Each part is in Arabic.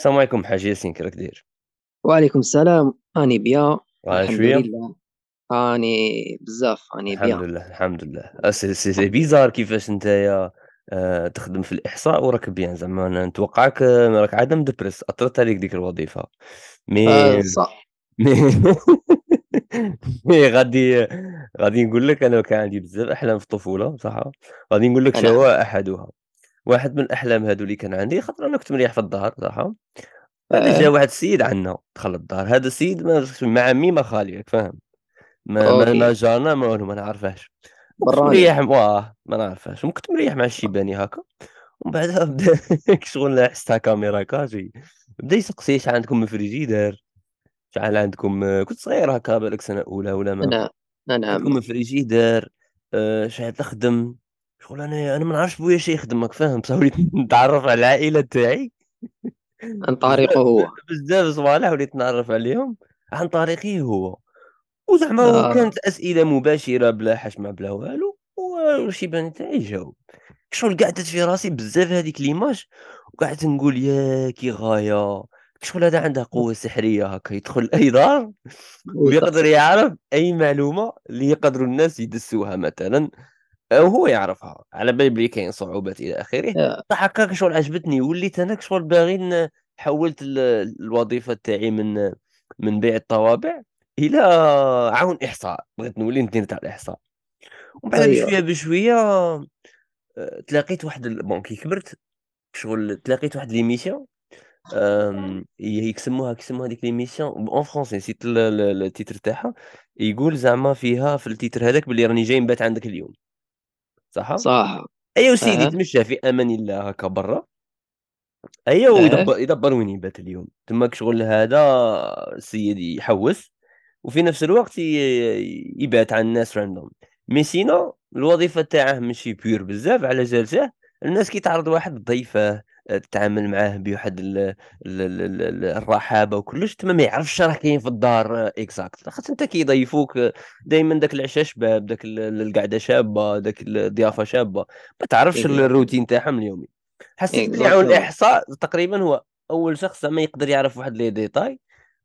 السلام عليكم حاج ياسين كي راك داير؟ وعليكم السلام راني bien. الحمد شوية. راني بزاف الحمد bien. لله الحمد لله. c'est bizarre كيفاش نتايا آه، تخدم في الإحصاء وراك bien. زعما أنا نتوقعك آه، راك عاد مدبرس أثرت عليك ديك الوظيفة. مي آه صح. مي مي غادي غادي نقول لك أنا كان عندي بزاف أحلام في الطفولة صح؟ غادي نقول لك نعم شوا أحدها. واحد من الاحلام هادو اللي كان عندي خاطر أنا كنت مريح في الدار صح بعد جا آه واحد السيد عندنا دخل الدار هذا السيد ما مع عمي ما خالي راك فاهم؟ ما ما ما جارنا ما والو ما نعرفهاش. مريح واه ما نعرفهاش. وكنت مريح مع الشيباني هكا. ومن بعدها بدا شغل حسها كاميرا كاجي. بدا يسقسي اش عندكم من فريجيدير شحال عندكم كنت صغير هكا بالك سنة أولى ولا ما أنا عندكم نعم من فريجيدير آه، شحال تخدم شغل أنا أنا ما نعرفش بويا شي يخدم راك فاهم؟ بصح وليت نتعرف على العائلة تاعي. عن طريقه هو. بزاف صوالح وليت نعرف عليهم. عن طريقي هو. وزعما آه. وكانت أسئلة مباشرة بلا حشمه بلا والو والشيبان تاعي جاوب. شغل قعدت في راسي بزاف هذيك ليماج وقعدت نقول يا كي غاية. شغل هذا عنده قوة سحرية هكا يدخل اي دار ويقدر يعرف أي معلومة اللي يقدروا الناس يدسوها مثلا. وهو يعرفها. على بالي بلي كاين صعوبات إلى آخره. آه. صح هكاك شغل عجبتني وليت أنا شغل باغي حولت ال- الوظيفة تاعي من من بيع الطوابع إلى عون إحصاء. بغيت نولي ندير تاع الإحصاء. ومن بعد أيوه. بشويه بشوية آه، تلاقيت واحد bon كي كبرت شغل تلاقيت واحد l'émission يسموها يسموها هذيك l'émission en français نسيت ال- ال- ال titre تاعها. يقول زعما فيها في ال titre هذاك باللي راني جاي نبات عندك اليوم. صح؟ صح. ايوا سيدي آه تمشى في أمان الله هكا برا. ايوا آه ويدبر يدبر وين يبات اليوم. تماك شغل هذا السيد يحوس وفي نفس الوقت يبات على الناس random mais sinon الوظيفة تاعه ماشي بيور بزاف على جالسه الناس كي تعرض واحد ضيفه تتعامل معاه بواحد ال- ال- ال- ال- ال- الرحابة وكلش تما ما يعرفش راه كاين في الدار exact خاطر انت كي يضيفوك دائما داك العشاء شباب داك ال- ال- القعدة شابة داك الضيافة شابة ما تعرفش الروتين تاعهم اليومي. حسيت بلي exactement الإحصاء تقريبا هو أول شخص زعما يقدر يعرف واحد les détails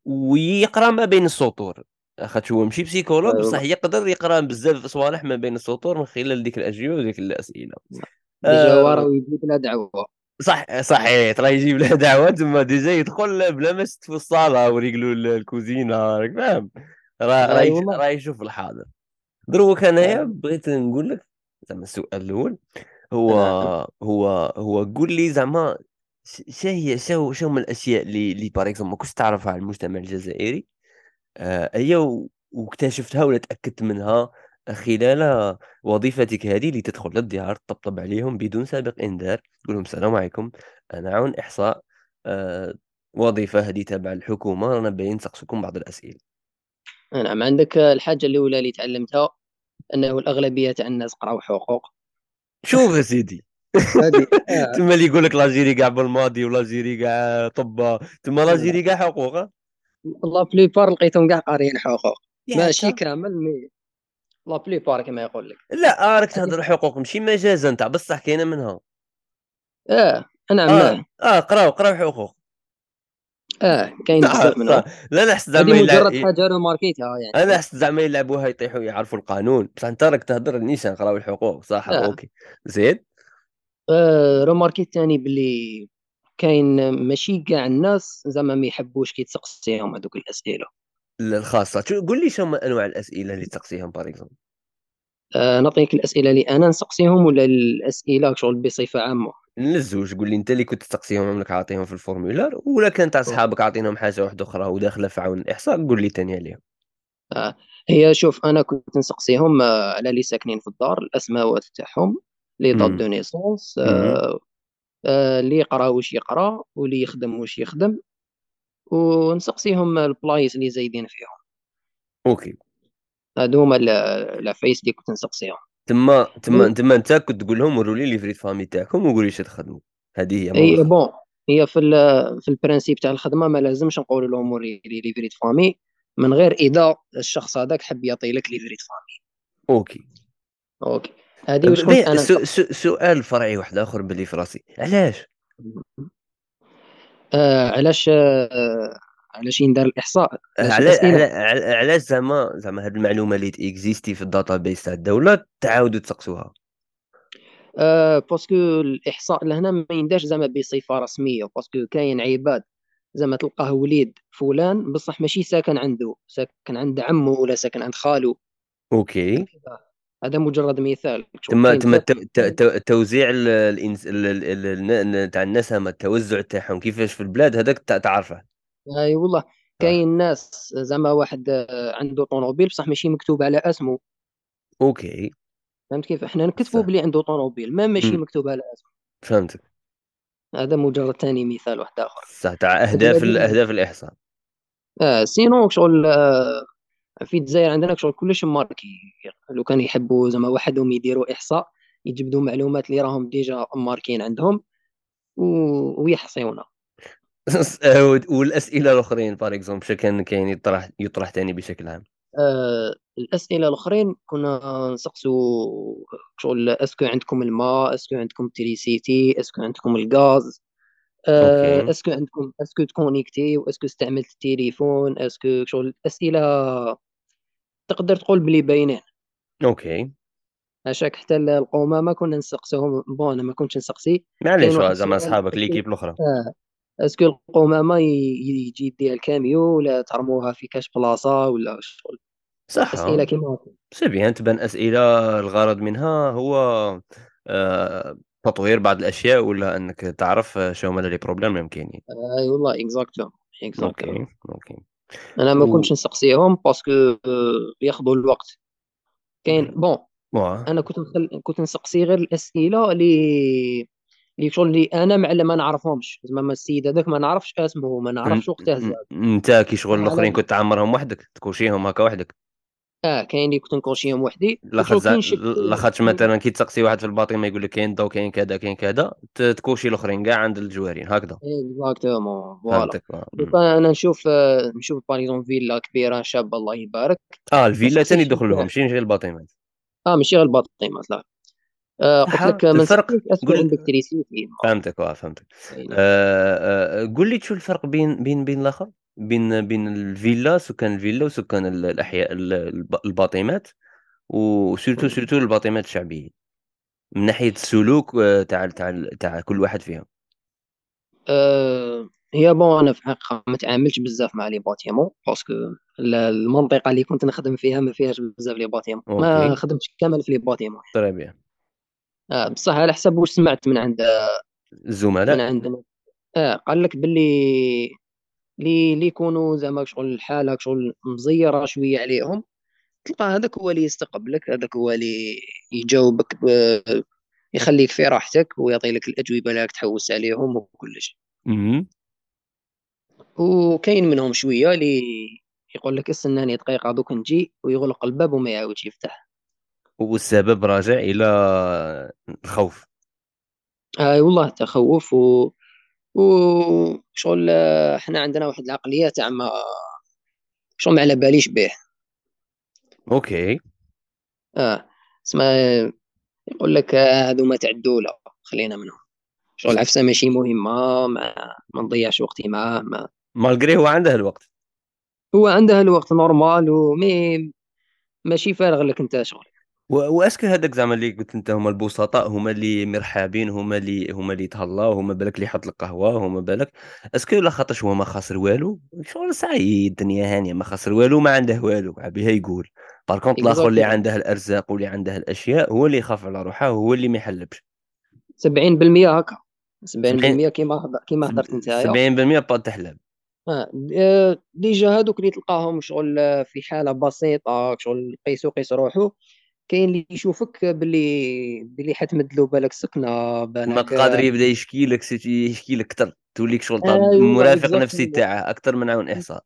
ويقرأ ما بين السطور. خاطش هو ماشي psychologue بصح يقدر يقرأ بزاف صوالح ما بين السطور من خلال ديك الاجوبه وديك الأسئلة. déjà هو راه آه يجيب لا دعوة. صح صحيح. راه يجيب له دعوة تما déjà يدخل بلا ما يست في الصالة وريقلو الكوزينة. راك فاهم راه راه يشوف الحاضر. دروك انايا آه. بغيت نقول لك زعما السؤال الأول هو نعم. هو هو قول لي زعما ش- شا هي شا شا هما الأشياء اللي اللي par exemple ما كنتش تعرفها على المجتمع الجزائري آه هي و- واكتشفتها ولا تأكدت منها؟ خلال وظيفتك هذه اللي تدخل للديار تطبطب عليهم بدون سابق إنذار تقول لهم السلام عليكم أنا عون إحصاء آه وظيفة هذه تبع الحكومة رانا باين نسقسكم بعض الأسئلة. نعم عندك الحاجة الأولى اللي تعلمتها أنه الأغلبية تاع الناس قراو حقوق. شوف يا سيدي. آه. تما اللي يقول لك لاجيري كاع بالماضي ولاجيري كاع طب تما لاجيري كاع حقوق؟ la plupart لقيتهم كاع قاريين حقوق. ماشي كامل mais la plupart كما يقول لك. لا آه راك تهضر حقوق ماشي مجازا تاع بصح كاينة منها. آه نعم آه نعم آه قراو قراو حقوق. آه كاين آه بزاف صح. منهم. لا أنا حسيت زعما مجرد حاجة روماركيتها يعني. أنا حسيت زعما يلعبوها يطيحوا يعرفوا القانون. بصح أنت راك تهضر نيشان قراو الحقوق صح آه, OK زيد آه روماركيت ثاني بلي كاين ماشي كاع الناس زعما ما يحبوش كي تسقسيهم هذوك الأسئلة. الخاصة. شو قول لي شنو أنواع الأسئلة اللي تسقسيهم par exemple آه نعطيك الأسئلة اللي أنا نسقسيهم ولا الأسئلة شغل بصفة عامة؟ للزوج قول لي أنت اللي كنت تسقسيهم عمرك عاطيهم في ال formulaire ولا كان تاع صحابك عاطينهم حاجة واحدة أخرى وداخلة في عون الاحصاء قول لي تاني عليهم. آه هي شوف أنا كنت نسقسيهم آه على اللي ساكنين في الدار الاسماوات تاعهم les dates de naissance امم آه آه اللي يقرا واش يقرا واللي يخدم واش يخدم. ونسقسيهم البلايص اللي زايدين فيهم. OK. هادو هما ال- العفايس اللي كنت نسقسيهم. تما تما تما انت كنت تقول لهم وروا لي livret famille تاعكم وقولوا لي تخدموا. هذه هي إي bon هي في في ال principe تاع الخدمة ما لازمش نقول لهم وري لي livret famille من غير إذا الشخص هذاك حب يعطي لك livret famille. OK. OK. هذه سو سؤال فرعي واحد آخر باللي في راسي. علاش؟ آه علاش آه علاش يندار الإحصاء؟ علاش علاش زعما زعما هاد المعلومة اللي existé في ال data base تاع الدولة تعاودوا تسقسوها؟ آه parce que الإحصاء لهنا ما ينداش زعما بصفة رسمية parce que كاين عباد زعما تلقاه وليد فلان بصح ماشي ساكن عنده ساكن عند عمه ولا ساكن عند خاله OK. هذا مجرد مثال. ال- ال- الن- تاع النسمه التوزع تاعهم كيفاش في البلاد هذاك تع- تعرفه. أي والله آه. كاين ناس زعما واحد آه، عنده طوموبيل بصح ماشي مكتوب على اسمه. OK. فهمت كيف؟ إحنا نكتبوا بلي عنده طوموبيل ما ماشي مكتوب على اسمه. فهمتك. هذا مجرد ثاني مثال واحد آخر. صح تاع أهداف ال- هذه أهداف الإحصاء. آه sinon شغل آه، في الجزائر عندنا شغل كلش marqué. لو كان يحبوا زعما وحدهم يديروا إحصاء يجبدوا معلومات اللي راهم ديجا ماركين عندهم و... ويحصيونا. والأسئلة الأخرين par exemple كان كاين يطرح يطرح ثاني بشكل عام؟ آه الأسئلة الأخرين كنا نسقسو شغل est-ce que عندكم الماء est-ce que عندكم électricité est-ce que عندكم الغاز آه أسكو عندكم أسكو تكونيكتي وأسكو استعملت التليفون أسكو شغل أسئلة تقدر تقول بلي باينين OK. عشاك حتى القمامة كنا نسقسوهم bon أنا ما كنتش نسقسي. معليش زعما est-ce que l'équipe الأخرى؟ آه est-ce que القمامة ي- يجي يديها الكاميو ولا ترموها في كاش بلاصة ولا شغل. صح. أسئلة آه. كيما هكا. c'est bien تبان أسئلة الغرض منها هو آه تطوير بعض الأشياء ولا أنك تعرف شو هما les problèmes اللي كاينين اي والله exactement exactement OK OK. أنا ما كنتش نسقسيهم parce que آه، ياخذوا الوقت. كاين bon أنا كنت نخل... كنت نسقسي غير الأسئلة اللي اللي شغل اللي أنا مع ما نعرفهمش. زعما ما السيد هذاك ما نعرفش أسمه ما نعرفش وقته زاد. أنت كي شغل الآخرين كنت تعمرهم وحدك تكوشيهم هكا وحدك. آه كاين اللي كنت نكوشيهم وحدي. لاخاطش مثلا كي تسقسي واحد في الباطيمة يقول لك كاين ضو كاين كذا كاين كذا تكوشي الأخرين كاع عند الجوارين هكذا. exactement voilà آه. كان أنا نشوف آه، نشوف par exemple فيلا كبيرة شابه الله يبارك. آه الفيلا شي يدخل. لهم ماشي غير الباطيمات آه ماشي غير الباطيمات لا آه قلت لك ما الفرق. قول عندك électricité فهمتك آه فهمتك. آه آه قول لي شو الفرق بين بين بين الآخر؟ بين بين الفيلا سكان الفيلا وسكان ال- الأحياء ال- الب- الباطيمات و surtout surtout الباطيمات الشعبيين من ناحية السلوك آه، تاع تاع تاع كل واحد فيهم أه هي bon أنا في الحقيقة ما تعاملتش بزاف مع les bâtiments parce que ال- المنطقة اللي كنت نخدم فيها ما فيهاش بزاف les bâtiments ما خدمتش كامل في les bâtiments très bien. أه بصح على حسب واش سمعت من عند من الزملاء عند آه قال لك باللي لي لي يكونوا زعما شغل الحالة شغل مزيرة شوية عليهم. تلقى هذاك هو اللي يستقبلك هذاك هو اللي يجاوبك ب- يخليك في راحتك ويعطي لك الأجوبة اللي راك تحوس عليهم وكلش. وكاين منهم شوية اللي يقول لك استناني دقيقة دوك نجي ويغلق الباب وما يعاودش يفتح. والسبب راجع إلى الخوف. أي والله تخوف و وشغل إحنا عندنا واحد العقلية تاع ما شغل ما على باليش به أوكي. آه. اسمع يقول لك آه، هذو ما تاع الدولة خلينا منهم. شغل العفسه ماشي مهمة ما, ما نضيعش وقتي معاه ما. مالغري هو عنده الوقت هو عنده الوقت normal و mais ماشي فارغ لك أنت شغل و est-ce que هذاك زعما اللي قلت أنت هما البسطاء هما اللي مرحابين هما اللي هما اللي يتهلاو هما بالك اللي يحط لك قهوه هما بالك. est-ce que لا خاطرش هو ما خاسر والو؟ شغل سعيد الدنيا هانية ما خاسر والو ما عنده والو عبيها يقول. par contre الآخر اللي عنده الأرزاق واللي عنده الأشياء هو اللي يخاف على روحه هو اللي ما يحلش. 70% هكا. 70 70% كيما هض- كيما هضرت نتايا 70% با تحلب. آه، آه، déjà هادوك اللي تلقاهم شغل آه، في حالة بسيطة شغل قيسو قيس روحو. كاين اللي يشوفك باللي باللي حتمد له بالك سكنة ما بالك قادر آه، يبدأ يشكي لك يشكي لك أكثر توليك شغل والله مرافق نفسي تاعه أكثر من عون إحصاء.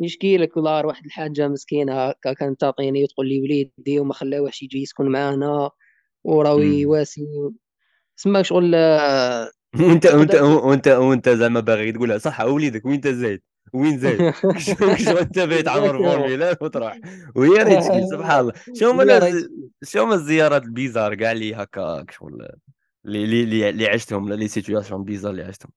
يشكي لك والله واحد الحاجة مسكينة هكا كانت تعطيني تقول لي وليدي وما خلاوهش يجي يسكن معانا وراوي مم. واسي. سما شغل آه، وانت وانت وانت وانت زعما باغي تقولها صح وليدك وين زايد. وين زايد شو باغي تعمر exactement formulaire وتروح وهي راه تشكي سبحان الله. شو هما راهي شو هما الزيارات ال bizarres كاع اللي هكا شغل اللي اللي اللي عشتهم لا les situations bizarres اللي عشتهم؟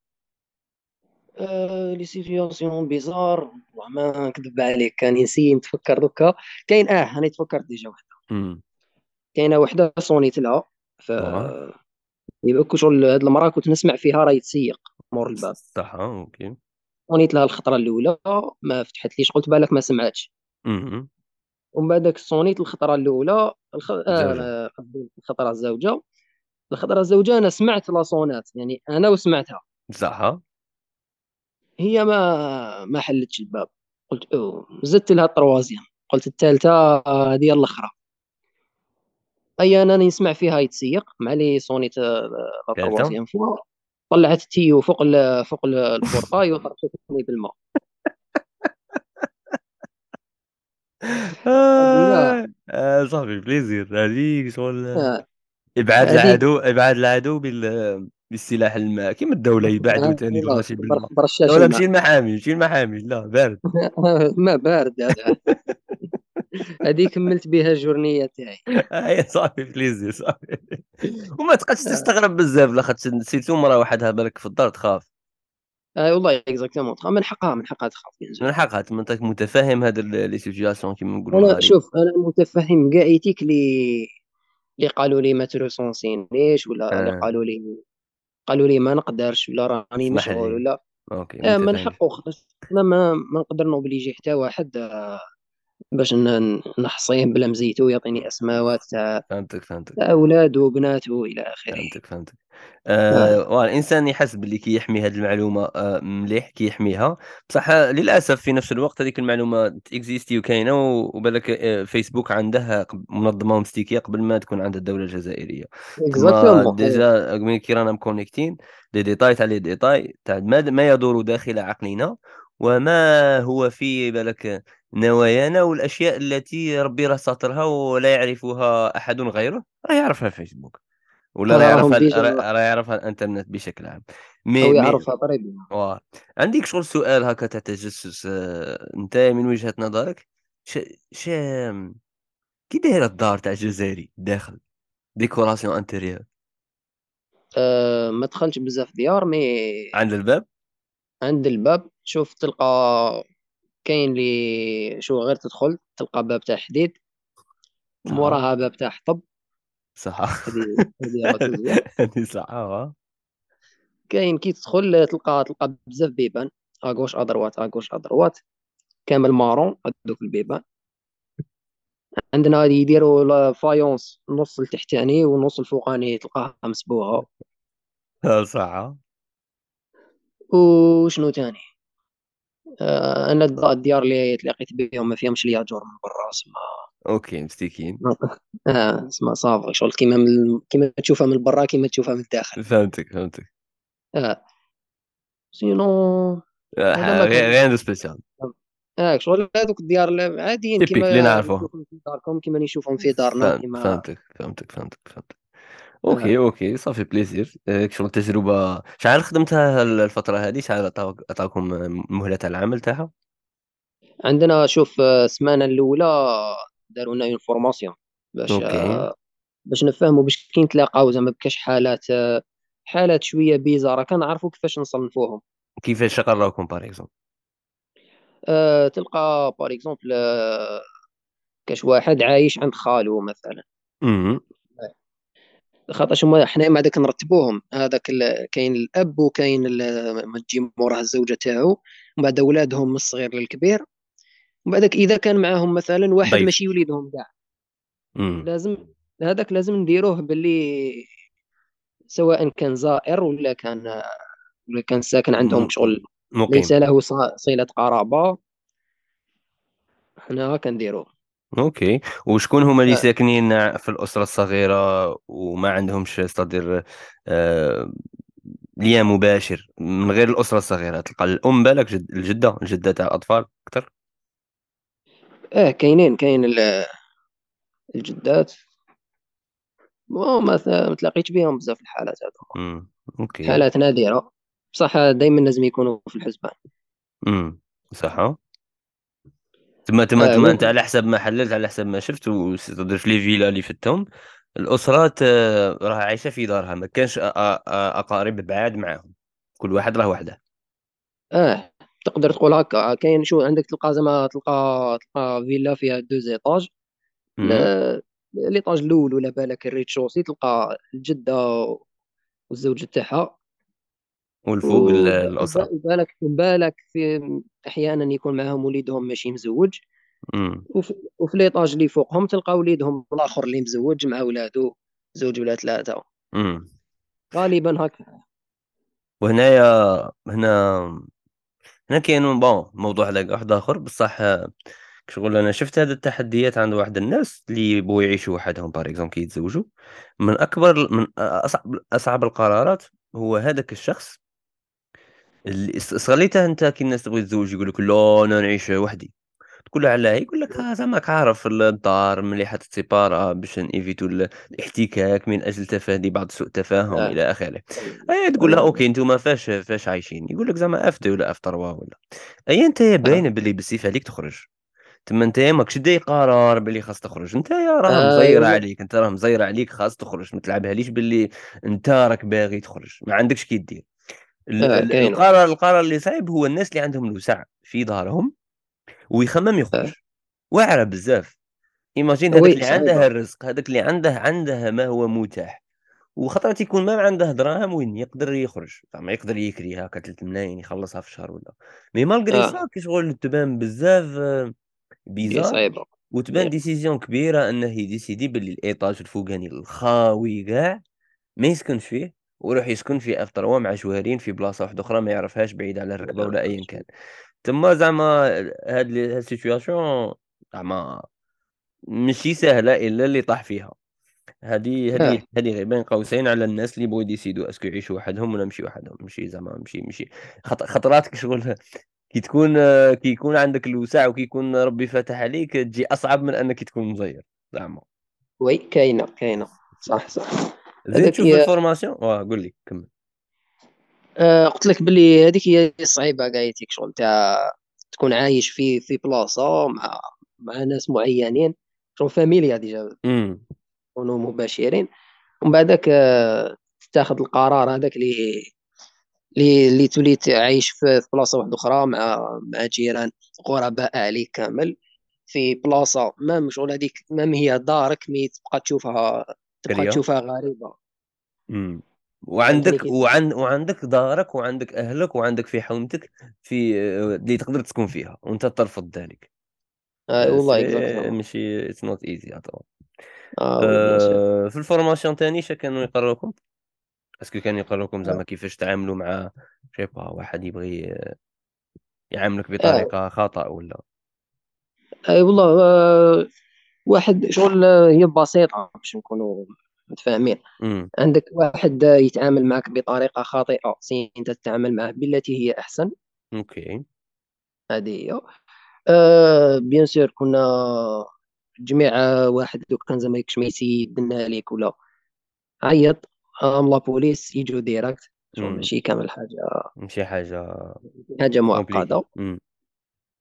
آه les situations bizarres. ما نكذب عليك كان نسيت نتفكر دوكا. كاين آه أنا تفكرت déjà واحدة امم كاينة وحدة صونيت لها. ف يبقى شغل هاد المراه كنت نسمع فيها راه يتسيق مور الباب. صح OK. صونيت لها الخطرة الأولى ما فتحتليش قلت بالك ما سمعتش. ومن بعد داك صونيت الخطرة الأولى الخ... آه الخطرة الزوجة. الخطرة الزوجة أنا سمعت la sonnette يعني أنا وسمعتها. آه. هي ما ما حلتش الباب. قلت أوه. زدت لها ال troisième قلت الثالثة آه، هذه الاخرى أي أنا نسمع فيها يتسيق مع لي صونيت آه، لا ثالثة؟ troisième fois طلعت ال tuyau فوق ال... فوق ال- ال portail وطرشتني بالماء. هذه آه. آه ça fait plaisir هذيك شغل آه، إبعاد العدو إبعاد العدو بال بالسلاح الماء كيما الدولة يبعدوا ثاني الغاشي بالماء ماشي الماء المحامي ماشي المحامي لا بارد. ما بارد هذا. هذه كملت بها ال journée تاعي. هاي ça fait plaisir ça fait. وما تبقاش تستغرب بزاف لاخاطش surtout مرة وحدها بالك في الدار تخاف. آه والله exactement من حقها من حقها تخاف من الحق هات انت متفاهم هاد ال- les situations كيما نقولوا أنا شوف أنا متفهم كاع ايتيك اللي اللي قالوا لي ما تروسونسينيش ولا اللي قالوا لي قالوا لي ما نقدرش ولا راني مشغول لي. ولا OK آه من حقه أنا ما ما نقدر نوبليجي حتى واحد آه، باش نحصيه بلا مزيتو يعطيني أسماوات تاع فهمتك فهمتك. تاع أولاده وبناته إلى آخره. فهمتك فهمتك. آه. آه والانسان يحس باللي كي يحمي هذه المعلومة آه مليح كي يحميها. بصح للأسف في نفس الوقت هذيك المعلومة تكزيستي وكاينة وبالك آه، فيسبوك عندها قب- منظمة ومستيكيه قبل ما تكون عندها الدولة الجزائرية. déjà كي رانا مكونيكتين les détails تاع les détails تاع ما يدور داخل عقلنا. وما هو في بالك نوايانا والاشياء التي ربي راه ساطرها ولا يعرفها أحد غيره؟ راه يعرفها فيسبوك. ولا راه يعرفها راه يعرفها الإنترنت بشكل عام. mais أو يعرفها طريق واه عندك شغل سؤال هكا تاع تجسس آه، أنت من وجهة نظرك ش ش كي دايرة الدار تاع الجزائري داخل décoration intérieure؟ آه ما دخلتش بزاف ديار mais عند الباب؟ عند الباب. شوف تلقى كاين لي شو غير تدخل تلقى باب تاع حديد موراها باب تاع حطب. صح هذه صح. كاين كي تدخل تلقى تلقى بزاف بيبان. اغوش ادروات اغوش ادروات كامل marron هذوك البيبان. عندنا يديروا faïence النص التحتاني والنص الفوقاني تلقاها مسبوغة آه، صح. وشنو تاني؟ أنا الد- الديار اللي تلاقيت بهم ما فيهمش ليا جور من برا اسمها OK مستيكين آه اسمها ça va شغل كيما من كيما تشوفها من برا كيما تشوفها من الداخل. فهمتك فهمتك. آه. sinon آه، غير غير spécial. آه شغل هذوك الديار ال- عاديين اللي كيما نعرفوه. نشوفهم في داركم كيما نشوفهم في دارنا فهمتك فهمتك فهمتك فهمتك. آه. OK OK ça fait plaisir. آه، شغل تجربة شحال خدمتها الفترة هذه شحال عطاكم مهلة تاع العمل تاعها؟ عندنا شوف آه، السمانة الأولى داروا لنا une formation باش OK. آه، باش نفهموا باش كي نتلاقاو زعما بكاش حالات آه، حالات شوية بيزارة. كنعرفوا كيفاش نصنفوهم. كيفاش قراوكم par exemple أه تلقى par exemple كاش واحد عايش عند خالو مثلا. خاطرش هما حنا مع داك نرتبوهم. هذاك كاين الأب وكاين ما تجي موراه الزوجة تاعو. ومن بعد أولادهم من الصغير للكبير. ومن بعدك إذا كان معاهم مثلا واحد ضيف. ماشي وليدهم كاع. لازم هذاك لازم نديروه باللي سواء كان زائر ولا كان ولا كان ساكن عندهم شغل. ليس مقيم له ص- صلة قرابة حنا كنديروه. أوكي. وشكون هما اللي. ساكنين في الأسرة الصغيرة وما عندهمش صدر آه ليا مباشر من غير الأسرة الصغيرة؟ تلقى الأم بالك جد الجدة الجدة تاع الأطفال أكثر آه كاينين كاين ال- الجدات. bon ما ث- ما تلاقيتش بهم بزاف الحالات هذوما. امم OK. حالات نادرة. بصح دائما لازم يكونوا في الحسبان. امم صح تما تما آه تما انت على حسب ما حللت على حسب ما شفت وتقدر في les villas اللي فتهم. الأسرات آه، راه عايشة في دارها ما كانش أ- أقارب بعاد معاهم. كل واحد راه وحده. آه تقدر تقول هكا كاين شو عندك تلقى زعما تلقى تلقى فيلا فيها دو زيطاج ليطاج الأول ولا بالك الريت شوسي تلقى الجدة والزوج تاعها. والفوق ال- الأسرة. وبالك بالك في أحيانا يكون معاهم وليدهم ماشي مزوج وفي, وفي ليطاج اللي فوقهم تلقى وليدهم الآخر اللي مزوج مع ولادو زوج ولا ثلاثة. غالبا هكا وهنايا هنا هنا كاين bon موضوع هذاك واحد آخر. بصح شغل أنا شفت هذه التحديات عند واحد الناس اللي بغوا يعيشوا وحدهم par exemple كي يتزوجوا من اكبر من اصعب أصعب القرارات هو هذاك الشخص surtout أنت كي الناس تبغي تتزوج يقول لك لا أنا نعيش وحدي. تقول له علاه يقول لك ها زعماك عارف الدار ملي حتتسيبارا باش نيفيتو ال- الاحتكاك من أجل تفادي بعض سوء التفاهم آه. إلى آخره. اي تقول لها OK أنتم فاش فاش عايشين؟ يقول لك زعما F 2 ولا F 3 ولا. اي أنت باينة باللي بالسيف عليك تخرج. تما أنت ماكش داي قرار باللي خاص تخرج. أنت يا راه مزيره أيوه عليك أنت راه مزيره عليك خاص تخرج. ما تلعبها ليش باللي أنت راك باغي تخرج؟ ما عندكش كي دير ال- آه ال- كاينة القرار القرار اللي صعيب هو الناس اللي عندهم الوسع في دارهم ويخمم يخرج آه. واعرة بزاف. imagine هذاك اللي عنده الرزق هذاك اللي عنده عنده ما هو متاح. وخطرات يكون ما عنده دراهم وين؟ يقدر يخرج. زعما يقدر يكري هكا 3 ملايين يخلصها في الشهر ولا. mais malgré ça كي شغل تبان بزاف آه، bizarre صعيبة. وتبان. décision كبيرة إنه يديسيدي باللي ال étage الفوقاني الخاوي كاع. ما يسكنش فيه ويروح يسكن في F 3 مع جوارين في بلاصة واحدة أخرى ما يعرفهاش بعيد على الركبة ولا ايا كان. تما زعما هاد ال situation زعما ماشي سهلة إلا اللي طاح فيها. هذه هذه هذه غير بين قوسين على الناس اللي بغوا يديسيدو est-ce que يعيشوا وحدهم ولا ماشي وحدهم. ماشي زعما ماشي ماشي خط- خطرات كشغل كي تكون كي يكون عندك الوسع وكي يكون ربي فاتح عليك تجي أصعب من أنك تكون مزير زعما. oui كاينة كاينة. صح صح. زين تشوف هي ال formation واه قول لي كمل. آه قلت لك باللي هذيك هي الصعيبه قايتك شغل. تاع تكون عايش في في بلاصه مع مع ناس معينين. شغل فاميليا déjà يكونوا مباشرين. ومن بعدك آه، تاخذ القرار هذاك اللي اللي اللي تولي عايش في بلاصه واحدة أخرى مع مع جيران غرباء عليك كامل. في بلاصه ما شغل هذيك ما هي دارك mais تبقى تشوفها تبقى تشوفها غريبة. امم وعندك وعند وعندك دارك وعندك أهلك وعندك في حومتك في اللي تقدر تسكن فيها وأنت ترفض ذلك آه والله c'est exactement ماشي it's not easy sûr أه في ال formation تاني شا كانوا يقرروكم؟ est-ce que كانوا يقرروكم آه. زعما كيفاش تعاملوا مع شيبا واحد يبغي يعاملك آه، بطريقة خطأ ولا؟ آه والله آه واحد شغل آه، هي بسيطة باش نكونوا متفاهمين. عندك واحد آه، يتعامل معك بطريقة خاطئة c'est أنت تتعامل معه بالتي هي أحسن. OK. هذه هي. آه bien sûr كنا جميع واحد لو كان زعما يكش ما يسيدنا عليك ولا. عيط ام la police direct شغل امم ماشي كامل حاجة. ماشي حاجة حاجة compliqué. معقده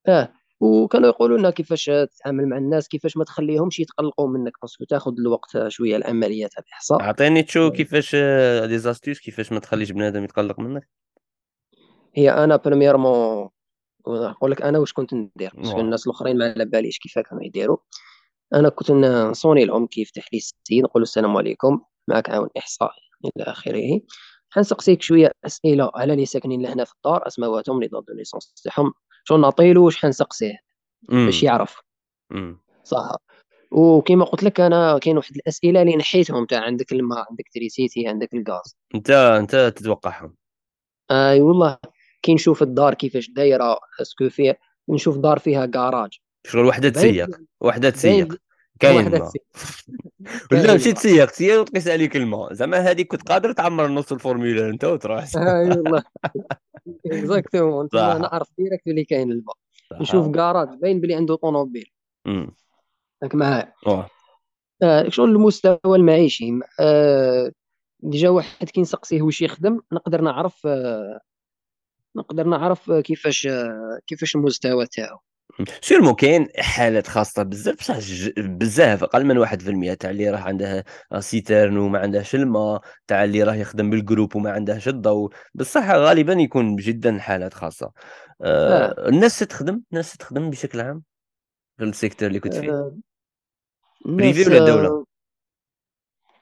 آه. وكانوا يقولوا لنا كيفاش تتعامل مع الناس كيفاش ما تخليهمش يتقلقوا منك parce que تاخذ الوقت شوية العملية تاع الاحصاء أعطيني تشو كيفاش des astuces كيفاش ما تخليش بنادم يتقلق منك؟ هي أنا premièrement نقول لك أنا واش كنت ندير parce que واه الناس الأخرين ما على باليش كيف كانوا يديروا. أنا كنت نصوني لهم كيف يفتح لي السيد نقول له السلام عليكم معك عون إحصاء إلى آخره. حنسقسيك شوية أسئلة على اللي ساكنين لهنا في الدار اسماواتهم les dates de naissance تاعهم. شو نعطيلو واش حنسقسيه باش يعرف. صح. وكما قلت لك أنا كاين واحد الأسئلة اللي نحيتهم تاع عندك الماء عندك تريسيتي عندك الغاز. أنت أنت تتوقعهم. أي والله كي نشوف الدار كيفاش دايرة est-ce que فيه نشوف دار فيها كراج شغل باين تسيق باين تسيق. كاين ما. تسير ولا مشيت تسيق تسيق وتقيس عليك الماء. زعما هذيك كنت قادر تعمر نص الفورمولا انت وتروح. أي والله. exactement نعرف direct اللي كاين الماء نشوف كراج باين بلي عنده طوموبيل. راك معايا. آه شغل المستوى المعيشي؟ آه déjà واحد كي نسقسيه واش يخدم. نقدر نعرف آه نقدر نعرف كيفاش آه كيفاش المستوى تاعو. sûrement كاين حالات خاصة بزاف بصح بزاف أقل من واحد في المية تاع اللي راه عنده citerne وما عندهش الماء تاع اللي راه يخدم بال groupe وما عندهش الضوء بصح غالبا يكون جدا حالات خاصة. آه آه. الناس تخدم الناس تخدم بشكل عام في ال secteur اللي كنت فيه؟ آه، privé ولا الدولة؟ آه،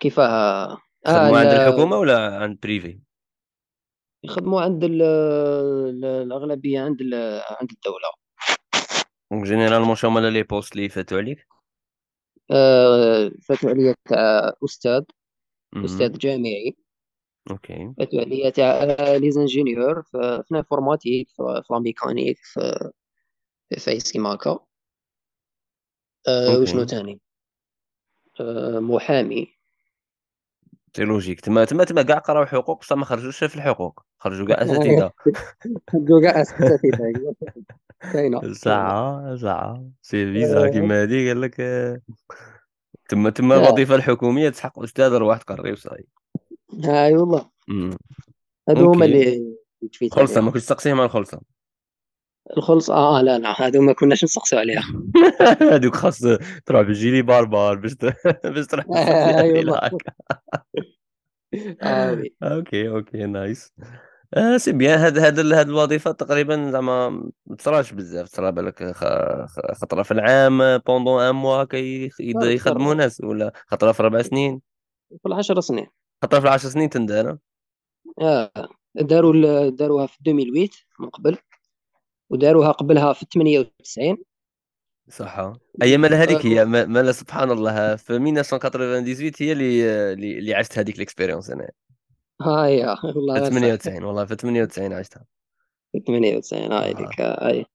كيفاه آه خدموا عند ال- الحكومة ولا عند privé؟ يخدموا عند ال- ال- الأغلبية عند عند الدولة. donc généralement شو هما les postes اللي فاتوا عليك آه، فاتوا عليا تاع أستاذ مهم. أستاذ جامعي OK فاتوا عليا تاع les ingénieurs في ال informatique في mécanique physique كيما هكا وشنو تاني محامي c'est logique تما تما تما كاع قراو حقوق بصح ما خرجوش في الحقوق خرجوا كاع أساتذة. جو كاع أساتذة كاينة. ساعة ساعة سي فيزا آه، كيما هادي قال لك آه، تما تما آه، الوظيفة الحكومية تسحق أستاذ روح تقري وصاي أي والله. هادو هما اللي خلصة ما كنتش تسقسيهم على الخلصة. الخلص آه لا لا هادو ما كناش نسقسيو عليها هذوك خاص تروح بال gilet pare-balles باش باش تروح آه oui OK OK nice. آه c'est bien هاد هاد هاد الوظيفة تقريبا زعما ما تصراش بزاف تصرا بالك خطرة في العام بوندون ان موا يخدموا ناس ولا خطرة في أربع سنين؟ في العشر سنين. خطرة في العشر سنين تندار. آه داروا داروها في 2008 من قبل. وداروها قبلها في 98 صح أيام مالا هذيك هي؟ آه، ما- مالا سبحان الله في 1998 هي اللي اللي عشت هذيك الاكسبيريونس أنا. ها هي في والله غير صح 98 والله في 98 عشتها. في 98 هاي آه. ديك هاي.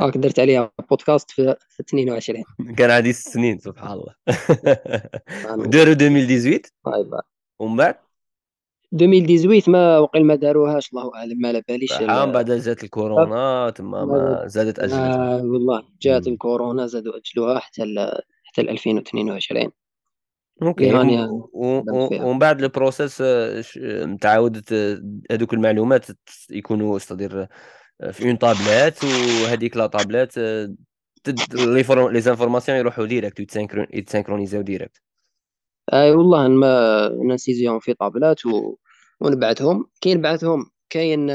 هاك درت عليها بودكاست في في 22 كان عندي ست سنين سبحان الله. وداروا 2018 هاي بقى. ومن بعد؟ 2018 ما وقيل ما داروهاش الله أعلم ما على باليش صح من بعد جات الكورونا تما ما زادت. اجلتها آه والله جات. الكورونا زادوا اجلوها حتى ل... حتى ل 2022 OK فيها. ومن بعد ال process آه، ش- متعاودة آه، هذوك المعلومات يكونوا c'est-à-dire في une tablette وهذيك la tablette آه، تد les infor- les informations يروحوا direct يتسانكرونيزاو direct. أي والله ما نسيزيهم في طابلات و... ونبعثهم كاين بعثهم كاين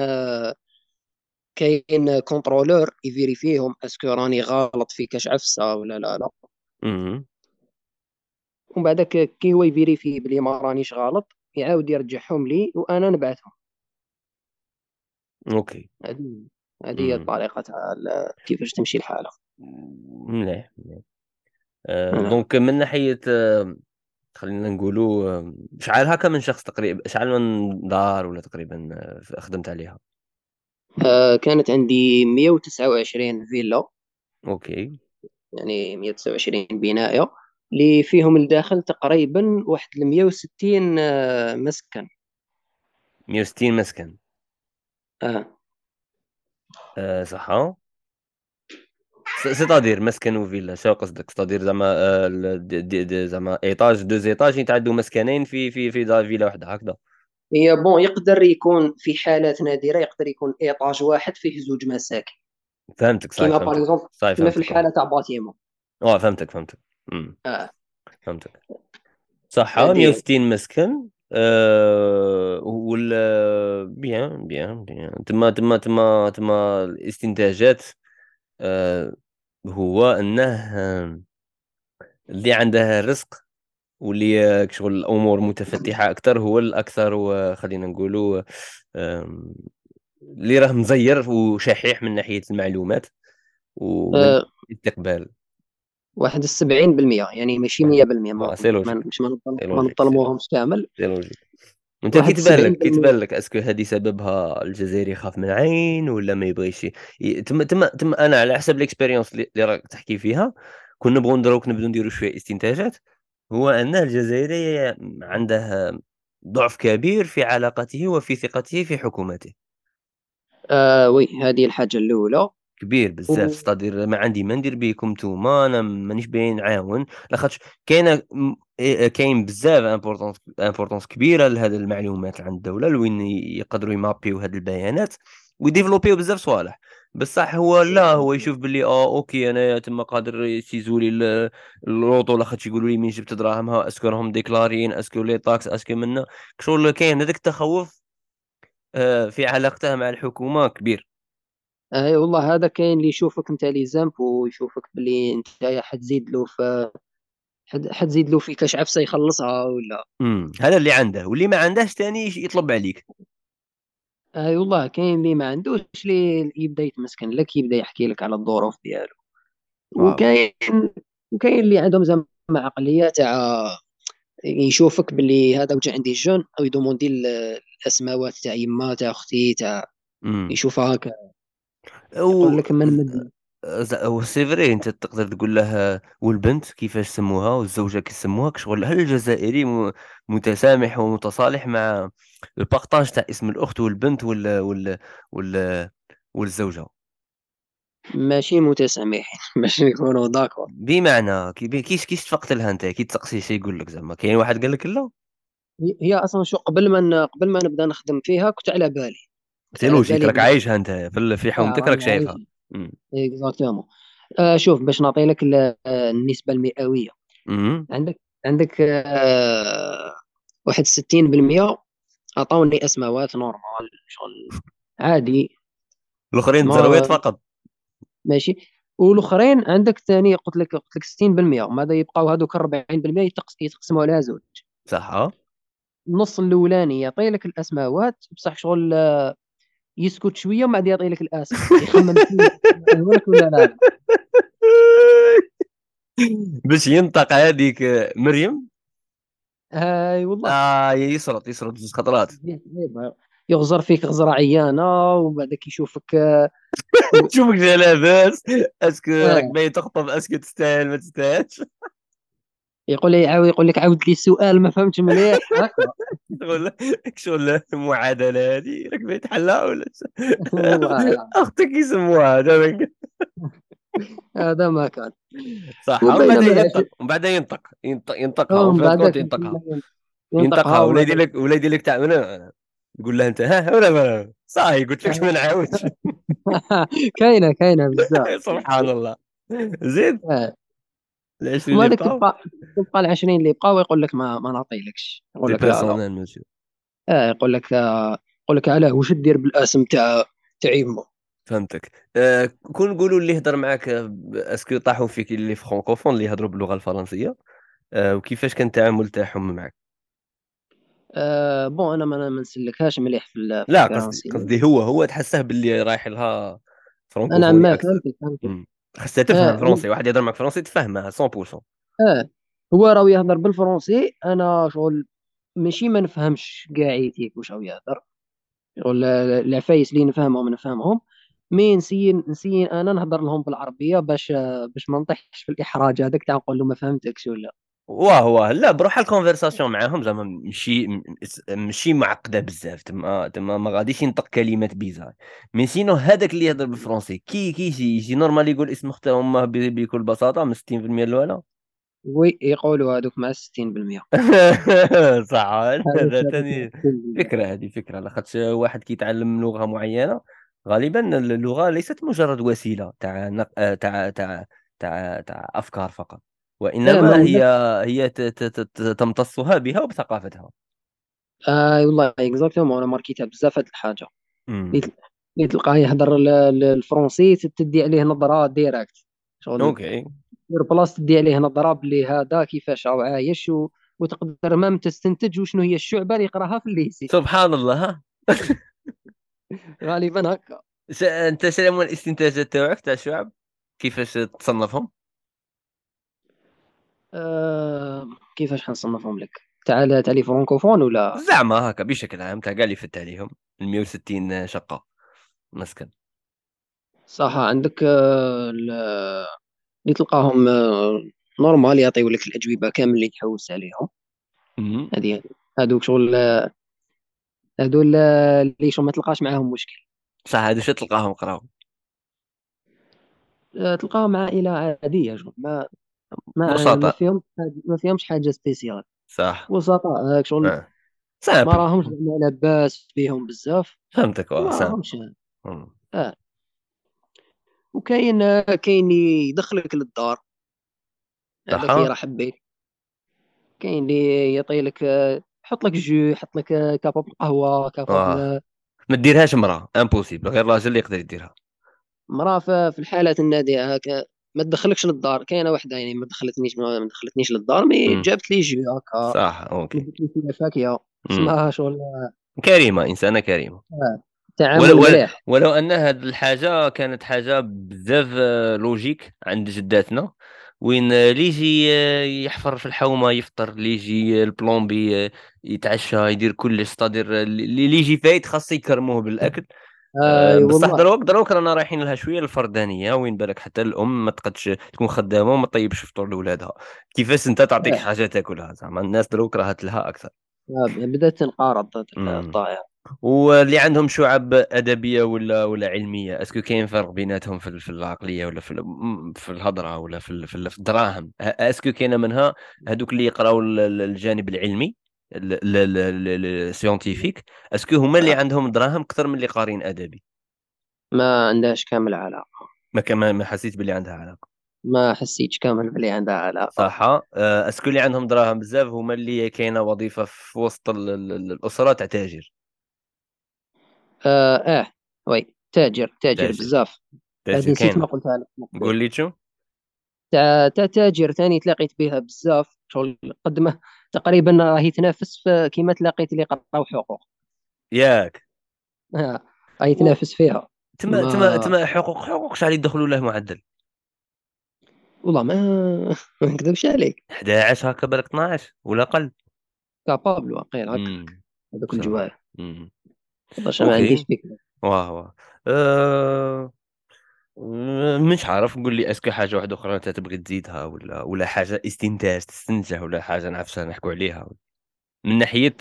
كاين contrôleur يفيريفيهم est-ce que راني غلط في كاش عفسة ولا لا لا. ومن بعد كي هو يفيريفي بلي ما رانيش غلط يعاود يرجعهم لي وأنا نبعثهم OK هذه هذه هي. الطريقة تاع كيفاش تمشي الحالة مليح مليح آه، نعم. donc من ناحية آه، خلينا نقولوا شحال هكا من شخص تقريبا شحال من دار ولا تقريبا آه، خدمت عليها؟ آه، كانت عندي 129 فيلا. OK. يعني 129 بناية. اللي فيهم الداخل تقريبا واحد ال 160 آه، مسكن. 160 مسكن. آه. آه، صح c'est-à-dire مسكن وفيلا شو قصدك؟ c'est-à-dire زعما آه، زعما étage deux étages يتعدوا مسكنين في في في دار فيلا واحدة هكذا. هي bon يقدر يكون في حالات نادرة يقدر يكون étage واحد فيه زوج مساكن. فهمتك صحيح كيما par exemple كيما في الحالة تاع bâtiment. آه فهمتك فهمتك. امم آه. فهمتك. صح هذه 160 مسكن أه voilà bien bien bien تما تما تما تما الاستنتاجات أه هو إنه آه، اللي عنده الرزق واللي آه، شغل الأمور متفتحة أكثر هو الأكثر وخلينا نقولوا اللي راه مزير وشحيح من ناحية المعلومات ومن آه، الاستقبال واحد السبعين بالمية يعني ماشي مية بالمية آه mais c'est ما- كامل أنت كي تبان لك كي تبان لك est-ce que هذه سببها الجزائري يخاف من العين ولا ما يبغيش تم تم تم أنا على حسب ال expérience اللي راك تحكي فيها. كنا نبغوا ندروك نبدو نديروا شوية استنتاجات. هو أن الجزائري عنده ضعف كبير في علاقته وفي ثقته في حكومته. آه oui هذه الحاجة الأولى. كبير بزاف c'est-à-dire ما عندي ما ندير بيكم نتوما أنا مانيش باين نعاون لاخاطش كاينة كاين بزاف importance importance كبيرة لهذه المعلومات عند الدولة لوين يقدروا يمابيو هذه البيانات ويديفلوبيو بزاف صوالح. بصح هو لا هو يشوف باللي آه OK أنا تما قادر يسيزوا لي l'auto لاخاطش يقولوا لي من جبت دراهمها est-ce que راهم ديكلارين est-ce que les taxes est-ce que منا شغل كاين هذاك التخوف آه، في علاقته مع الحكومة كبير. أي والله هذا كاين اللي يشوفك أنت les impôts ويشوفك بلي أنت حتزيد له في حد- حتزيد له في كاش عفسة يخلصها ولا. امم هذا اللي عنده واللي ما عندهش تاني يطلب عليك. أي والله كاين اللي ما عندوش اللي يبدأ يتمسكن لك يبدأ يحكي لك على الظروف ديالو. واو. وكاين وكاين اللي عندهم زعما عقلية تاع يشوفك باللي هذا وجا عندي جون أو يدوموندي ال- الاسماوات تاع يما تاع أختي تاع امم يشوفها هكا. يقول لك من مد ز- c'est vrai أنت تقدر تقول له والبنت كيفاش سموها والزوجة كيف سموها شغل هل الجزائري متسامح ومتصالح مع ال partage تاع اسم الأخت والبنت وال وال وال والزوجة؟ ماشي متسامحين باش نكونوا d'accord بمعنى كي كيش كيش تفقت لها أنت؟ كي تسقسي شي يقول لك زعما كاين واحد قال لك لا؟ هي أصلا شو قبل ما قبل ما نبدأ نخدم فيها كنت على بالي. logique؟ بالي راك عايشها أنت في حومتك راك راني شايفها. exactement آه شوف باش نعطي لك ال- آه، النسبة المئوية. عندك عندك آه واحد 60% عطاوني أسماوات نورمال شغل عادي. الأخرين ما فقط. ماشي. والأخرين عندك ثاني قلت لك قلت لك 60% وماذا يبقاو هذوك 40% يتقس- يتقسموا على زوج. صح. النص الأولاني يعطي لك الأسماوات بصح شغل آه، يسكت شوية ومن بعد يعطي لك الاسم يخمم لك ولا لا؟ لا باش ينطق هذيك مريم؟ اي والله. آه يسرط يسرط زوج خطرات. يغزر فيك غزرة عيانة ومن بعد كيشوفك آه، تشوفك جا لاباس est-ce que راك آه. باين تخطب est-ce que تستاهل ما تستاهلش. يقول لي عاود يقول لك عاود لي السؤال ما فهمتش مليح. شغل شغل المعادلة هذه؟ راك باين تحلها ولا أختك يسموها هذا هذا ما كان. صح. ومن بعد ينطق ومن بعد ينطق ينطق ينطقها ومن بعد ينطقها. ينطقها. ولا يدير لك ولا يدير لك تاع تقول له أنت ها ولا ما صاحي قلت لك ما نعاودش كاينة كاينة بزاف. سبحان الله. زيد آه. ال 20 وما اللي تبقى تبقى ال 20 اللي بقاو يقول لك ما ما نعطيلكش. يقول لك لا آه يقول لك يقول لك علاه واش دير بالاسم تاع تاع يما فهمتك. آه كون نقولوا اللي يهضر معاك آه، est-ce que طاحوا فيك اللي فرانكوفون اللي يهضروا باللغة الفرنسية آه وكيفاش كان التعامل تاعهم معك آه bon أنا ما ما نسلكهاش مليح في لا قصدي قصدي هو هو تحسه باللي رايح لها أنا فرانكوفوني ما فهمتك فهمتك. خاصها تفهم آه فرنسي واحد يهضر معك فرنسي تفهمها 100% آه هو راهو يهضر بالفرنسي أنا شغل ماشي ما نفهمش كاع يتيك واش راهو يهضر. شغل ال- العفايس اللي نفهمهم نفهمهم. mais نسي نسي أنا نهضر لهم بالعربية باش باش ما نطيحش في الإحراج هذاك تاع نقول له ما فهمتكش ولا. واه واه. لا بروح ال conversation معاهم زعما ماشي ماشي معقدة بزاف. تما تما ما غاديش ينطق كلمات bizarre. mais sinon هذاك اللي يهضر بالفرنسي كي كي يجي يجي normal يقول اسم اخته امه بكل بساطة من 60% الأولى؟ oui يقولوا هذوك مع 60% صح. هذا ثاني 60%. فكرة هذه فكرة. لاخاطش واحد كيتعلم لغة معينة غالبا اللغة ليست مجرد وسيلة تاع تاع تاع تاع أفكار فقط. وإنما هي هي تمتصها بها وبثقافتها. آه والله exactement أنا ماركيتها بزاف هاد الحاجة. اللي تل- اللي تلقاه يهضر ال- ال- الفرنسي تدي عليه نظرة directe شغل OK. sur place تدي عليه نظرة بلي هذا كيفاش راهو عايش. وتقدر même تستنتج وشنو هي الشعبة اللي يقراها في ال lycée سبحان الله. ها غالبا هكا. أنت شنو هما الاستنتاجات تاعك تاع الشعب كيفاش تصنفهم؟ آه... كيفاش حنصنفهم لك؟ تعال تعالي فرانكوفون ولا؟ زعما هكا بشكل عام تاع كاع اللي فت عليهم ال 160 شقة. مسكن. صح عندك آه... ال- اللي تلقاهم آه... normal يعطيو لك الأجوبة كامل اللي تحوس عليهم. هذه هذوك شغل آه، اللي شغل ما تلقاش معاهم مشكل. صح هادو شو تلقاهم قراو تلقاهم عائلة عادية شغل ما ما ما بساطة فيهم ما فيهمش حاجة spéciale. صح. بسطاء هاك شغل. آه. ما راهمش لاباس بيهم بزاف. فهمتك. ما راهمش. آه. وكاين آه، كاين اللي يدخلك للدار. هذاك صح راه حبيت كاين اللي يعطي لك آه، يحط لك جو يحط لك آه، capable آه. بال- ما ديرهاش مراه impossible غير راجل اللي يقدر يديرها. مراه ف- في الحالات النادره هكا. ما تدخلكش للدار. كاينة واحدة يعني ما دخلتنيش ما دخلتنيش للدار mais. جابت لي جو هكا. صح OK. جبت لي فيها فاكهة. اسمها شغل كريمة إنسانة كريمة. آه، ولو, تعامل ولو, مليح. ولو أن هذه الحاجة كانت حاجة بزاف آه، logique عند جداتنا. وين اللي يجي آه، يحفر في الحومة يفطر اللي يجي ال plombier آه، يتعشى يدير كلش ستادير اللي اللي يجي فايت خاص يكرموه بالأكل. آه، بصح دروك دروك رانا رايحين لها شوية الفردانية وين بالك؟ حتى الأم ما تقدش تكون خدامة وما طيبش فطور لاولادها كيفاش أنت تعطيك آه، حاجة تاكلها؟ زعما الناس دروك راهت لها أكثر. آه، بدأت تنقرض امم الطائر واللي عندهم شعب أدبية ولا ولا علمية est-ce que كاين فرق بيناتهم في في العقلية ولا في في الهضرة ولا في في ال- في الدراهم؟ est-ce que كاينة منها هذوك اللي يقراو ال- ال- الجانب العلمي؟ ال scientifique. est-ce que هما اللي آه، عندهم دراهم أكثر من اللي قارين أدبي. ما عندهاش كامل علاقة. ما كما ما حسيت باللي عندها علاقة. ما حسيتش كامل بلي عندها علاقة. صح آه، est-ce que اللي عندهم دراهم بزاف هما اللي كاينة وظيفة في وسط ال- ال- ال- الأسرة تاع تاجر. آه, آه. oui تاجر تاجر تاجر. بزاف. تاجر نسيت ما قلتها لك. قول لي شو؟ تاع تاع تاجر ثاني تلاقيت بها بزاف. شغل قد ما تقريبا راهي تنافس في كيما تلاقيت اللي قراو حقوق. ياك. آه. راهي و- تنافس فيها. تما تما ما تما حقوق حقوق شحال يدخلوا له معدل؟ والله ما ما نكذبش عليك. 11 هكا بالك 12 ولا أقل كابابل واقيلا هكا. هذوك الجوار باش ما عنديش فكرة. واه واه أه... مش عارف قول لي أسكو حاجة واحدة أخرى أنت تبغي تزيدها ولا ولا حاجة استنتاج تستنتج ولا حاجة نعرفش نحكوا عليها. من ناحية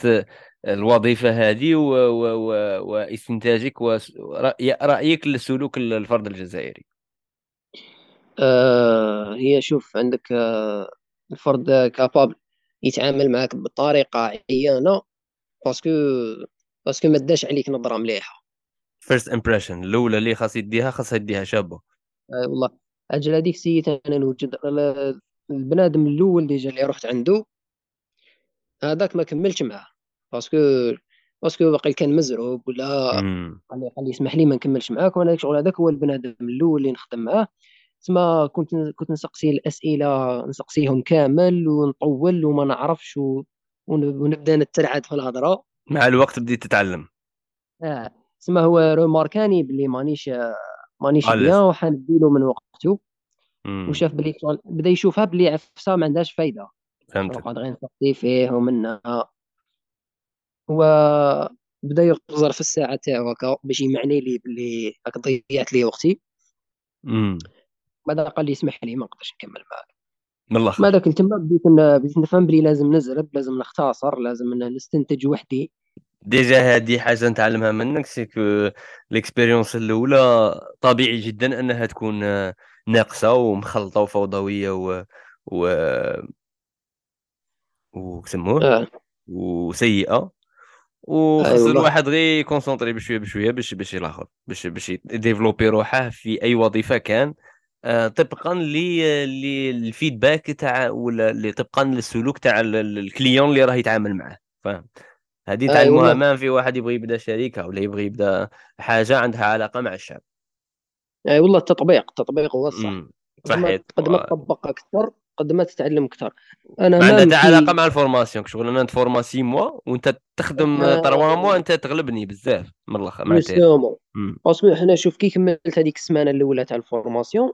الوظيفة هذه و... و... و... واستنتاجك ورأيك لسلوك الفرد الجزائري. آه هي شوف عندك آه الفرد capable يتعامل معك بطريقة عيانة parce que parce que ما داش عليك نظرة مليحة. first impression الأولى اللي خاص يديها خاص يديها شابة. آه والله. أجل هذيك السيد أنا نوجد ال- البنادم الأول déjà اللي رحت عنده هذاك ما كملتش معاه. parce que parce que باقي كان مزروب ولا قال لي قال لي اسمح لي ما نكملش معاك وأنا شغل هذاك هو البنادم الأول اللي نخدم معاه. تسمى كنت كنت نسقسي الأسئلة نسقسيهم كامل ونطول وما نعرفش و... ونبدأ نترعد في الهضرة. مع الوقت بديت تتعلم. آه. تسمى هو روماركاني بلي مانيش مانيش bien à l'aise وحنديله من وقته. وشاف بلي بدا يشوفها بلي عفسة ما عندهاش فايدة. قاعد غير نسقسي فيه ومنها. وبدا يغزر في الساعة تاعو هكا باش يمعني لي بلي راك ضيعت لي وقتي. بعد قال لي اسمح لي ما نقدرش نكمل معك من ذاك تما بديت بديت نفهم بلي لازم نزرب لازم نختصر لازم نستنتج وحدي. déjà هذه حاجة نتعلمها منك c'est que ال expérience الأولى طبيعي جدا أنها تكون آه، ناقصة ومخلطة وفوضوية و و وكسموه؟ آه. وسيئة. وخص والله الواحد غير ي concentrer بشوية بشوية باش باش يلاحظ باش باش ي développer روحه في أي وظيفة كان. آه، طبقا لل feedback تاع ولا طبقا للسلوك تاع ال- ال- ال client اللي راه يتعامل معاه فاهم؟ هذه تعلموها والله ما في واحد يبغي يبدا شركه ولا يبغي يبدا حاجة عندها علاقة مع الشعب. اي والله التطبيق التطبيق هو الصح. قد ما صحيت. قد ما تطبق أكثر قد ما تتعلم أكثر. أنا ما عندها علاقة مع ال formation شغل أنا نتفورما six mois وأنت تخدم trois mois أنت تغلبني بزاف من الأخر مع التالي justement امم parce que حنا شوف كي كملت هذيك السمانة الأولى تاع ال formation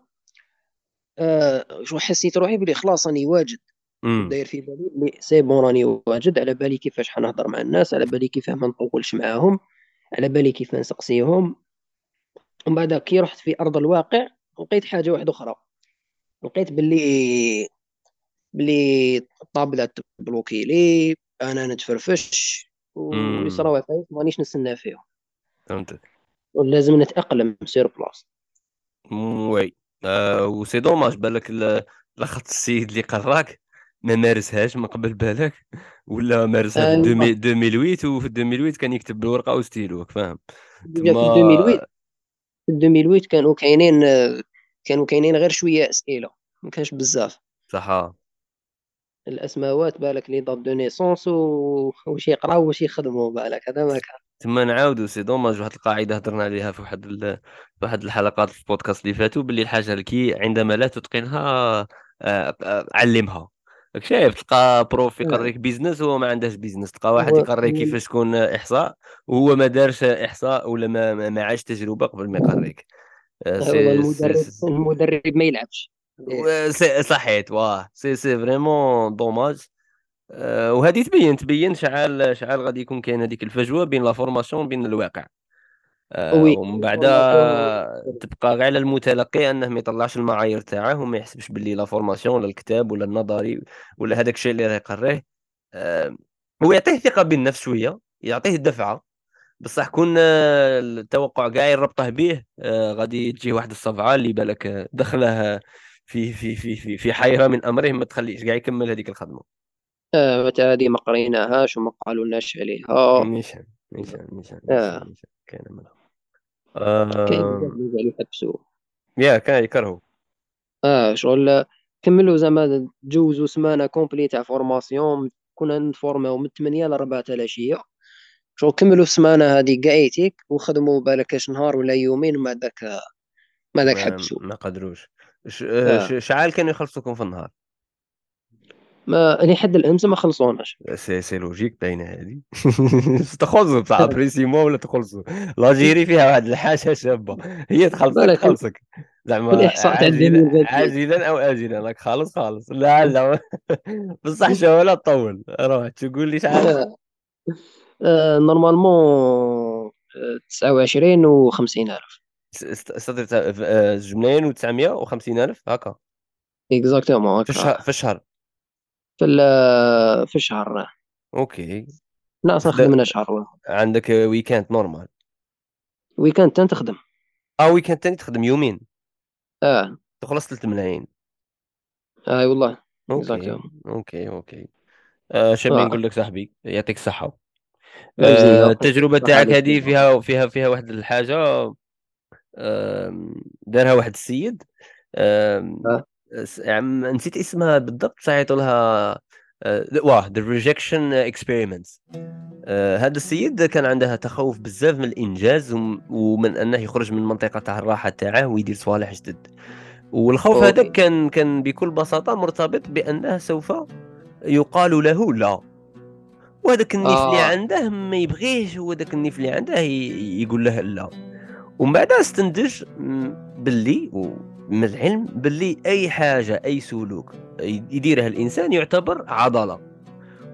آه شو حسيت روحي بلي خلاص راني واجد. داير في بالي بلي c'est bon راني واجد على بالي كيفاش حنهضر مع الناس على بالي كيفاه ما نطولش معاهم على بالي كيف نسقسيهم. ومن بعد كي رحت في أرض الواقع لقيت حاجة واحدة أخرى. لقيت باللي باللي ال tablette ت bloquer لي أنا نتفرفش ويصراو امم عفايس مانيش نستنى فيهم. فهمتك. ولازم نتأقلم sur place oui. آه و c'est dommage بالك ال- لاخاطر السيد اللي قراك؟ ما مارسهاش من قبل بالك؟ ولا مارسها في ايوا 2000 2008 وفي 2008 كان يكتب بالورقة وستيلو فاهم؟ déjà في تما 2008 في 2008 كانوا كاينين كانوا كاينين غير شوية أسئلة ما كانش بزاف. صح الأسماوات بالك les dates de naissance واش يقراو واش يخدموا بالك هذا ما كان. تما نعاودوا c'est dommage واحد القاعدة هضرنا عليها في واحد ال... في واحد الحلقات في البودكاست اللي فاتوا باللي الحاجة الكي عندما لا تتقنها آه، آه، علمها. راك شايف تلقى prof يقريك business وهو ما عندهش business تلقى واحد يقريك كيفاش تكون إحصاء وهو ما دارش إحصاء ولا ما, ما عاش تجربة قبل ما يقريك. آه، المدرب ما يلعبش. صحيت واه. c'est c'est vraiment dommage. وهذه تبين تبين شحال شحال غادي يكون كاين هذيك الفجوة بين la formation وبين الواقع. آه، ومن بعد تبقى غير على المتلقي أنه ما يطلعش المعايير تاعه وما يحسبش باللي لا فورماسيون ولا الكتاب ولا النظري ولا هذاك الشيء اللي راه يقريه آه، هو يعطيه ثقة بالنفس شوية يعطيه دفعة. بصح كون آه، التوقع كاع يربطه به غادي تجي واحد الصفعة اللي بالك دخله في في في في في حيرة من أمره ما تخليش كاع يكمل هذيك الخدمة. آه هذه ما قريناهاش وما قالوا لناش عليها نيشان نيشان نيشان نيشان كاين منها. كاين اللي يحبسوا يا كان يكرهوا آه شغل كملوا زعما تجوزوا سمانة complète تاع formation كنا نفورماو من 8 ل 4 العشيه شغل كملوا السمانه هذه قايتيك وخدموا بالك كاش نهار ولا يومين ما داك ما داك حبسوا ما قدروش. آه. شحال كانوا يخلصوكم في النهار. ما لحد الأمس ما خلصوناش. c'est c'est logique باينه هذه. تخلصوا بصح بريسيمو ولا تخلصوا؟ L'Algérie فيها واحد الحاجة شابة. هي تخلصك تخلصك. زعما عاجلا أو اجلا راك خالص خالص. لا لا. بصح شو ولا تطول. روح تقول لي شحال normalement 29 و 50 ألف. جملين و 950 ألف هكا. exactement هكا. في الشهر. في في الشهر OK. ناقص نخدم من شهر. واحد عندك week-end normal ويكاند تاني تخدم. آه ويكاند تاني تخدم يومين. آه. تخلص 3 ملايين. أي آه والله OK. OK OK. آه شنو آه. نقول لك صاحبي يعطيك الصحة آه التجربة تاعك هذه فيها فيها فيها واحد الحاجة آه دارها واحد السيد. آه. نسيت اسمها بالضبط صحيتوا لها واه the rejection experiments هذا السيد كان عنده تخوف بزاف من الإنجاز ومن أنه يخرج من منطقة تاع الراحة تاعه ويدير صوالح جدد. والخوف هذا كان كان بكل بساطة مرتبط بأنه سوف يقال له لا. وهذاك النيف آه. اللي عنده ما يبغيش هو ذاك النيف اللي عنده يقول له لا. ومن بعد استنتج باللي من العلم باللي أي حاجة أي سلوك يديرها الإنسان يعتبر عضلة.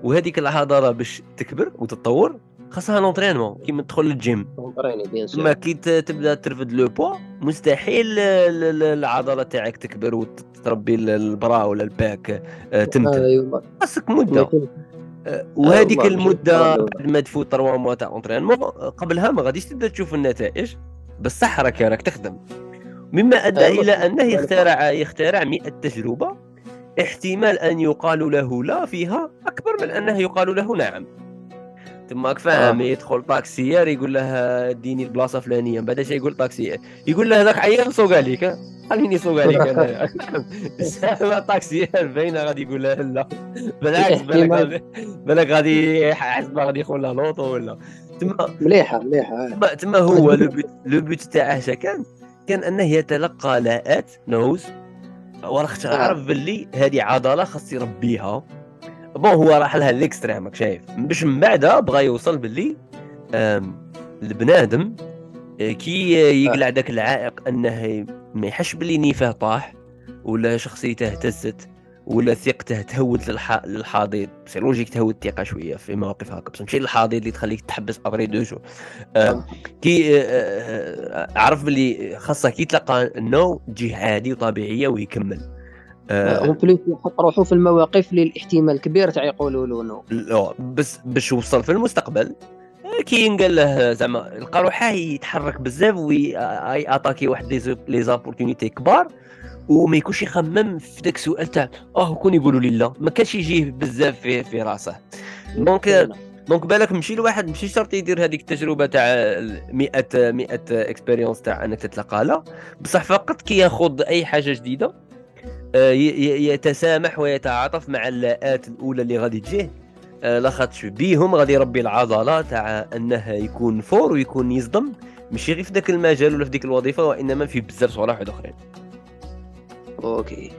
وهذيك العضلة باش تكبر وتتطور خاصها l'entraînement كيما تدخل للجيم. ما كي تبدأ ترفد les poids مستحيل العضلة تاعك تكبر وتربي ال bras ولا ال back آه، تمتن أيوة. خاصك مدة. آه، وهذيك المدة ما تفوت 3 mois تاع entraînement قبلها ما غاديش تبدأ تشوف النتائج. بصح راك راك تخدم. مما أدى إلى أنه يخترع يخترع 100 تجربة. احتمال أن يقال له لا فيها أكبر من أنه يقال له نعم. ثم فاهم آه. يدخل طاكسيير يقول له اديني البلاصة فلانيه بعد شيء يقول طاكسيير يقول له هذاك عيل سوق عليك. خليني سوق عليك أنا. طاكسيير باينه غادي يقول له لا. بالعكس بالك بالك غادي حسب غادي يقول له لوطو ولا. تما مليحة مليحة تما هو le but تاعه كان كان أنه يتلقى لاءات no's. وراه عرف آه. باللي هذه عضلة خاص يربيها. bon هو راح لها ال extrême راك شايف. باش من بعد بغى يوصل باللي البنادم آه، كي يقلع ذاك العائق أنه ما يحسش باللي نيفه طاح ولا شخصيته اهتزت. ولا ثقته تهود للح... للحضيض. c'est logique تهود الثقه شوية في مواقف هكا. بس ماشي للحضيض اللي تخليك تحبس après deux jours. آه كي آه آه عرف باللي خاصة كي تلقى non تجيه عادي وطبيعية ويكمل. اون بليس يحط روحه في المواقف اللي الاحتمال كبير تاع يقولوا له non. لا بس باش يوصل في المستقبل كي قال له زعما لقى روحه يتحرك بزاف وي attaquer واحد les opportunités كبار وما يكونش يخمم في ذاك السؤال تاع آه كون يقولوا لي لا ما كانش يجيه بزاف في في راسه. donc donc بالك مشي الواحد ماشي شرط يدير هذيك التجربة تاع 100 100 expérience تاع أنك تتلقى لا. بصح فقط كي ياخذ أي حاجة جديدة آه، يتسامح ويتعاطف مع اللاءات الأولى اللي غادي تجيه. آه، لاخاطش بيهم غادي يربي العضلة تاع أنه يكون fort ويكون يصدم. ماشي غير في ذاك المجال ولا في ديك الوظيفة وإنما في بزاف صوالح أخرين. ok.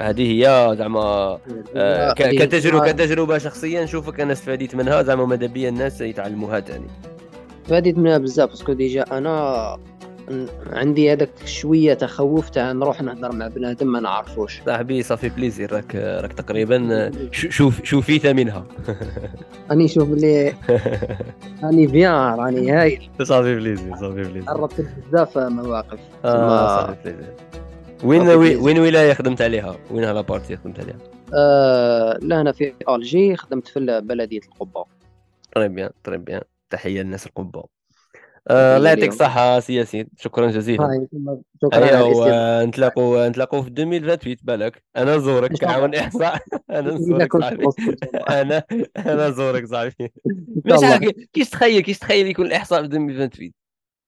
هذه هي زعما آه كتجربه كتجربة شخصيه نشوفك أنا استفاديت منها زعما ماذا بيا الناس يتعلموها ثاني استفاديت منها بزاف parce que déjà أنا عندي هذاك شوية تخوف تاع نروح نهضر مع بنادم ما نعرفوش. صاحبي ça fait plaisir راك راك تقريبا شوف شوفيت منها. راني نشوف اللي راني bien راني هايل. ça fait plaisir ça fait plaisir عرفت بزاف مواقف آه ça fait plaisir وين وين ولاية خدمت عليها؟ وين la partie خدمت عليها؟ آه لا أنا في الجي خدمت في بلدية القبه très bien très bien تحية للناس القبه آه الله يعطيك الصحة سي ياسين. شكرا جزيلا. شكرا أيوة نتلاقوا نتلاقوا في 2028 بالك. أنا نزورك كعون احصاء أنا نزورك صاحبي. أنا أنا نزورك صاحبي. كيش تخيل كيش تخيل يكون الاحصاء في 2028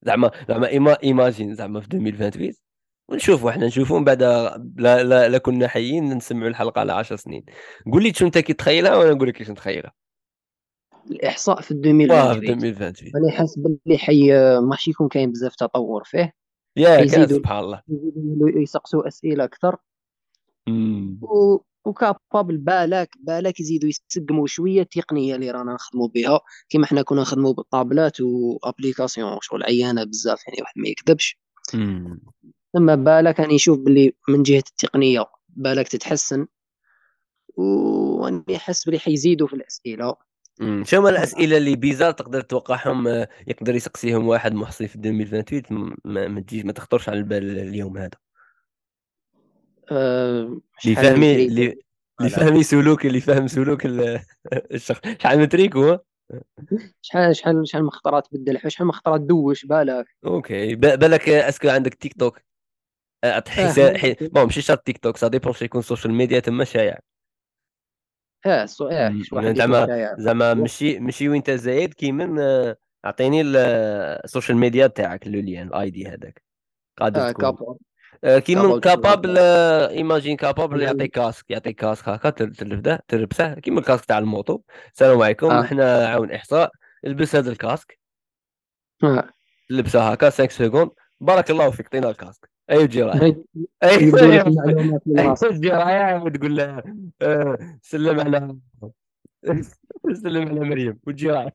زعما زعما ima imagine زعما في 2028 ونشوفوا إحنا نشوفوا. من بعد لا, لا, لا كنا حيين نسمعوا الحلقة على 10 سنين. قول لي شو أنت كي تخيلها وأنا نقول لك كيفاش نتخيلها. الإحصاء في 2028 أنا حاسس باللي حي ماشي يكون كاين بزاف تطور فيه. يا سبحان الله. يسقسوا أسئلة أكثر. و... و capable بالك بالك يزيدوا يسقموا شوية التقنيه اللي رانا نخدموا بها. كيما حنا كنا نخدموا بال tablettes و application شغل عيانة بزاف يعني واحد ما يكذبش ثم بالك يعني يشوف باللي من جهة التقنية بالك تتحسن وأني أحس بلي حيزيدوا في الأسئلة. شنو هما الأسئلة اللي bizarre تقدر توقعهم آه، يقدر يسقسيهم واحد محصي في 2028 ما, ما تجيش ما تخطرش على البال اليوم هذا. أه اللي فهمي اللي فهمي سلوك اللي فهم سلوك الشخص. شحال من تريك هو؟ شحال شحال شحال من خطرات بدل شحال من خطرات دوش بالك. أوكي. بالك أسكو عندك تيك توك؟ حساب بون ماشي شرط تيك توك سا ديبون يكون سوشيال ميديا تما شايع. آه آه زعما زعما ماشي ماشي وانت زايد كيما آه، أعطيني السوشيال ميديا تاعك لو ليان الاي دي هذاك. قادر تكون. آه، كيما capable imagine capable يعطيك casque يعطيك casque هكا تلبسه تلبسه كيما ال casque تاع ال moto. السلام عليكم آه. إحنا عون إحصاء. البس هذا ال casque. آه. لبسه هكا 5 secondes بارك الله فيك عطينا ال casque. تجي رايح أيوه تجي رايح وتقول له آه، سلم على سلم على مريم وتجي رايح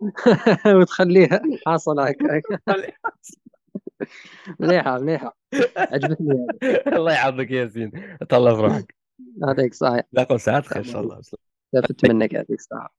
وتخليها حاصلة هكاك مليحه مليحه عجبتني الله يحفظك يا ياسين. تهلا في روحك. يعطيك الصحه لا ساعات خير إن شاء الله. استفدت منك يعطيك الصحه